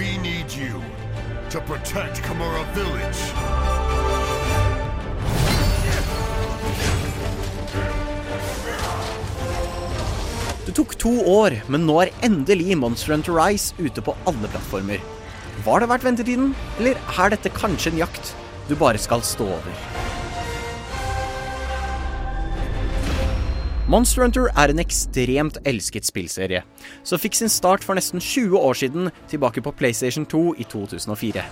We need you to protect Kamura Village. Det tok to år, men nå er endelig Monster Hunter Rise ute på alle plattformer. Var det verdt ventetiden, eller er dette kanskje en jakt du bare skal stå over? Monster Hunter er en ekstremt elsket spillserie, som fikk sin start for nesten 20 år siden, tilbake på PlayStation 2 i 2004.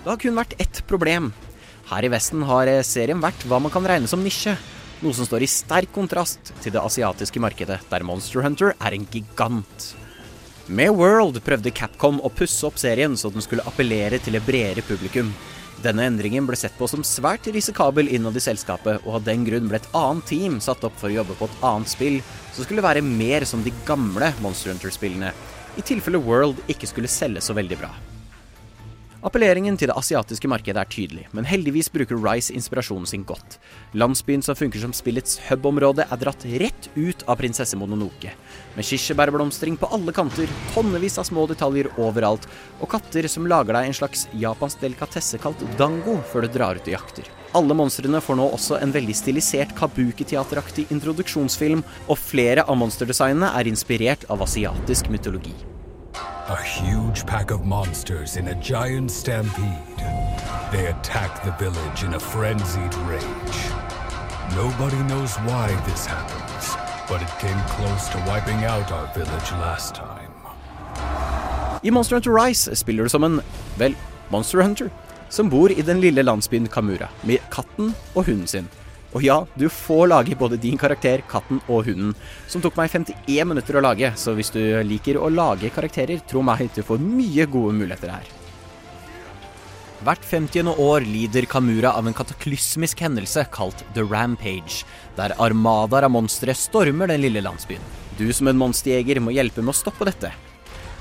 Det har kun vært ett problem. Her i Vesten har serien vært hva man kan regne som nisje, noe som står i sterk kontrast til det asiatiske markedet, der Monster Hunter er en gigant. Med World prøvde Capcom å pusse opp serien så den skulle appellere til et bredere publikum. Denne endringen ble sett på som svært risikabel innad i selskapet, og av den grunn ble et annet team satt opp for å jobbe på et annet spill som skulle være mer som de gamle Monster Hunter-spillene, i tilfelle World ikke skulle selge så veldig bra. Appelleringen til det asiatiske markedet er tydelig, men heldigvis bruker Rice inspirasjonen sin godt. Landsbyen som funker som spillets hub-område, er dratt rett ut av prinsesse Mononoke. Med kirsebærblomstring på alle kanter, tonnevis av små detaljer overalt, og katter som lager deg en slags japansk delikatesse kalt dango før du drar ut og jakter. Alle monstrene får nå også en veldig stilisert kabuki-teateraktig introduksjonsfilm, og flere av monsterdesignene er inspirert av asiatisk mytologi. A huge pack of monsters in a giant stampede. They attack the village in a frenzied rage. Nobody knows why this happens, but it came close to wiping out our village last time. I Monster Hunter Rise spiller du som en, vel, Monster Hunter, som bor i den lille landsbyen Kamura, med katten og hunden sin. Og ja, du får lage både din karakter, katten og hunden, som tok meg 51 minutter å lage, så hvis du liker å lage karakterer, tro meg, du får mye gode muligheter her. Hvert 50. år lider Kamura av en kataklysmisk hendelse kalt The Rampage, der armadaer av monstre stormer den lille landsbyen. Du som en monsterjeger må hjelpe med å stoppe dette.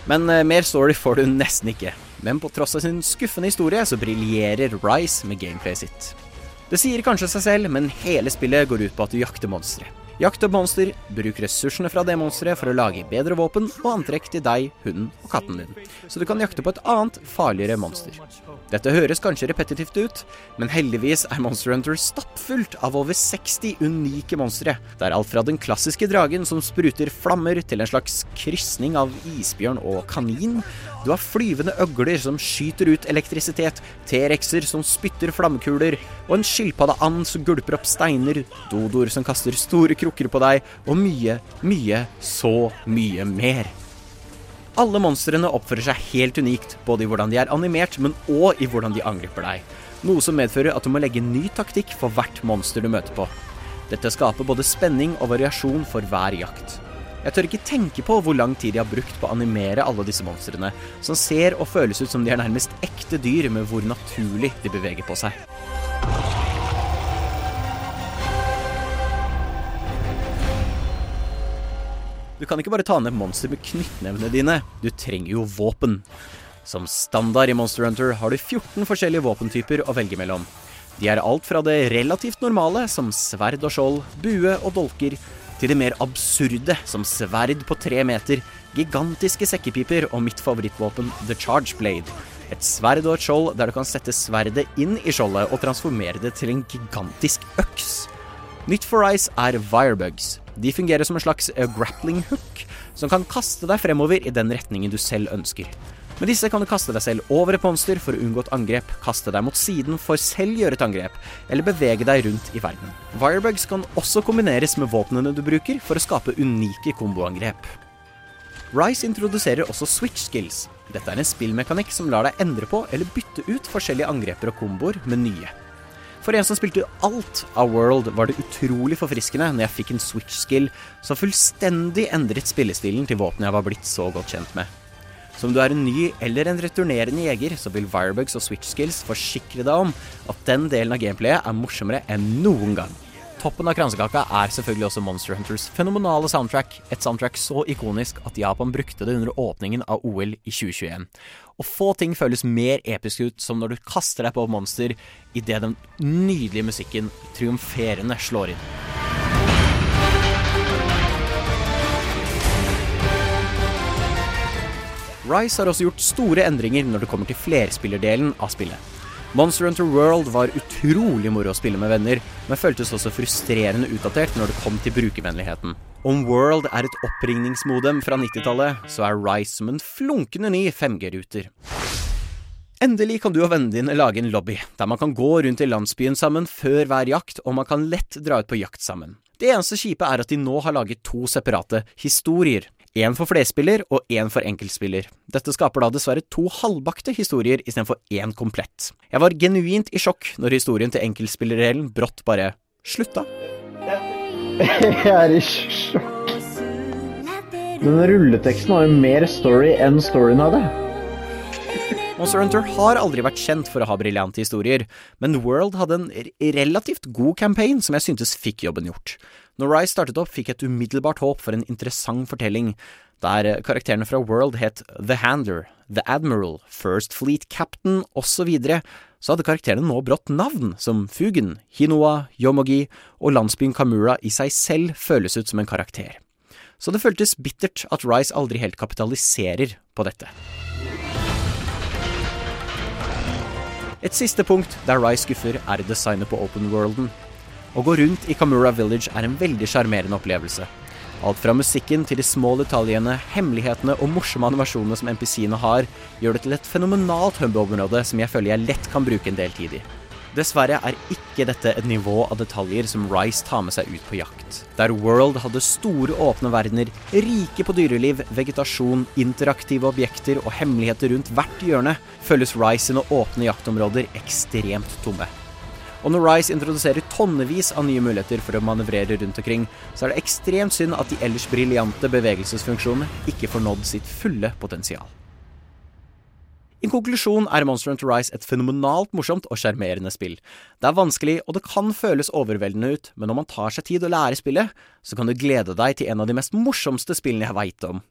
Men eh, mer story får du nesten ikke. Men på tross av sin skuffende historie, så briljerer Rise med gameplayet sitt. Det sier kanskje seg selv, men hele spillet går ut på at du jakter monstre. Jakt opp monster, bruk ressursene fra det monsteret for å lage bedre våpen og antrekk til deg, hunden og katten din, så du kan jakte på et annet, farligere monster. Dette høres kanskje repetitivt ut, men heldigvis er Monster Hunter stappfullt av over 60 unike monstre. Det er alt fra den klassiske dragen som spruter flammer, til en slags krysning av isbjørn og kanin. Du har flyvende øgler som skyter ut elektrisitet, T-rexer som spytter flammekuler, og en skilpaddeand som gulper opp steiner, dodoer som kaster store krukker på deg, og mye, mye, så mye mer. Alle monstrene oppfører seg helt unikt, både i hvordan de er animert, men òg i hvordan de angriper deg. Noe som medfører at du må legge ny taktikk for hvert monster du møter på. Dette skaper både spenning og variasjon for hver jakt. Jeg tør ikke tenke på hvor lang tid de har brukt på å animere alle disse monstrene, som ser og føles ut som de er nærmest ekte dyr med hvor naturlig de beveger på seg. Du kan ikke bare ta ned monster med knyttnevene dine, du trenger jo våpen. Som standard i Monster Hunter har du 14 forskjellige våpentyper å velge mellom. De er alt fra det relativt normale, som sverd og skjold, bue og dolker, til det mer absurde, som sverd på tre meter, gigantiske sekkepiper og mitt favorittvåpen, The Charge Blade. Et sverd og et skjold der du kan sette sverdet inn i skjoldet og transformere det til en gigantisk øks. Nytt for Rise er Wirebugs. De fungerer som en slags eh, grappling hook, som kan kaste deg fremover i den retningen du selv ønsker. Med disse kan du kaste deg selv over et monster for å unngå et angrep, kaste deg mot siden for selv gjøre et angrep, eller bevege deg rundt i verden. Wirebugs kan også kombineres med våpnene du bruker for å skape unike komboangrep. Rise introduserer også switch skills. Dette er en spillmekanikk som lar deg endre på eller bytte ut forskjellige angreper og komboer med nye. For en som spilte alt av World, var det utrolig forfriskende når jeg fikk en switch-skill som fullstendig endret spillestilen til våpenet jeg var blitt så godt kjent med. Så om du er en ny eller en returnerende jeger, så vil Wirebugs og switch skills forsikre deg om at den delen av gameplayet er morsommere enn noen gang. Toppen av kransekaka er selvfølgelig også Monster Hunters fenomenale soundtrack. Et soundtrack så ikonisk at Japan brukte det under åpningen av OL i 2021. Og få ting føles mer episk ut som når du kaster deg på monster idet den nydelige musikken triumferende slår inn. Rise har også gjort store endringer når det kommer til flerspillerdelen av spillet. Monster Hunter World var utrolig moro å spille med venner, men føltes også frustrerende utdatert når det kom til brukervennligheten. Om World er et oppringningsmodem fra 90-tallet, så er Rise som en flunkende ny 5G-ruter. Endelig kan du og vennene dine lage en lobby, der man kan gå rundt i landsbyen sammen før hver jakt, og man kan lett dra ut på jakt sammen. Det eneste kjipe er at de nå har laget to separate historier. Én for flerspiller og én for enkeltspiller. Dette skaper da dessverre to halvbakte historier istedenfor én komplett. Jeg var genuint i sjokk når historien til enkeltspillerdelen brått bare slutta. Jeg er i sjokk. Den rulleteksten har jo mer story enn storyen hadde. Monster Hunter har aldri vært kjent for å ha briljante historier, men World hadde en relativt god campaign som jeg syntes fikk jobben gjort. Når Rise startet opp, fikk jeg et umiddelbart håp for en interessant fortelling, der karakterene fra World het The Hander, The Admiral, First Fleet Captain osv., så, så hadde karakterene nå brått navn, som Fugen, Hinoa, Yomogi og landsbyen Kamura i seg selv føles ut som en karakter. Så det føltes bittert at Rise aldri helt kapitaliserer på dette. Et siste punkt der Rye skuffer, er designet på open worlden. Å gå rundt i Kamura Village er en veldig sjarmerende opplevelse. Alt fra musikken til de små detaljene, hemmelighetene og morsomme animasjonene som NPC-ene har, gjør det til et fenomenalt hub-område som jeg føler jeg lett kan bruke en del tid i. Dessverre er ikke dette et nivå av detaljer som Rise tar med seg ut på jakt. Der World hadde store, åpne verdener, rike på dyreliv, vegetasjon, interaktive objekter og hemmeligheter rundt hvert hjørne, føles Rise sine åpne jaktområder ekstremt tomme. Og når Rise introduserer tonnevis av nye muligheter for å manøvrere rundt omkring, så er det ekstremt synd at de ellers briljante bevegelsesfunksjonene ikke får nådd sitt fulle potensial. I konklusjon er Monster Hunter Rise et fenomenalt morsomt og sjarmerende spill. Det er vanskelig, og det kan føles overveldende ut, men når man tar seg tid å lære spillet, så kan du glede deg til en av de mest morsomste spillene jeg veit om.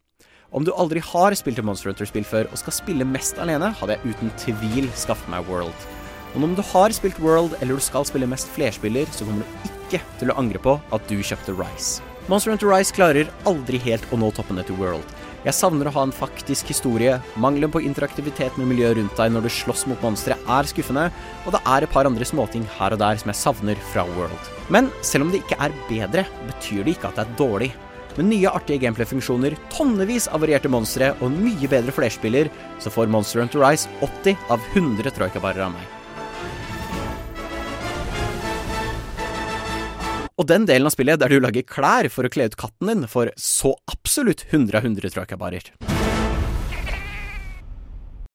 Om du aldri har spilt et Monster Hunter-spill før og skal spille mest alene, hadde jeg uten tvil skaffet meg World. Og om du har spilt World, eller du skal spille mest flerspiller, så kommer du ikke til å angre på at du kjøpte Rise. Monster Hunter Rise klarer aldri helt å nå toppene til World. Jeg savner å ha en faktisk historie. Mangelen på interaktivitet med miljøet rundt deg når du slåss mot monstre er skuffende, og det er et par andre småting her og der som jeg savner fra World. Men selv om det ikke er bedre, betyr det ikke at det er dårlig. Med nye artige gameplay-funksjoner, tonnevis av varierte monstre og mye bedre flerspiller, så får Monster Hunter Rise 80 av 100 troikabarer av meg. Og den delen av spillet der du lager klær for å kle ut katten din, får så absolutt 100 av 100 troikabarer.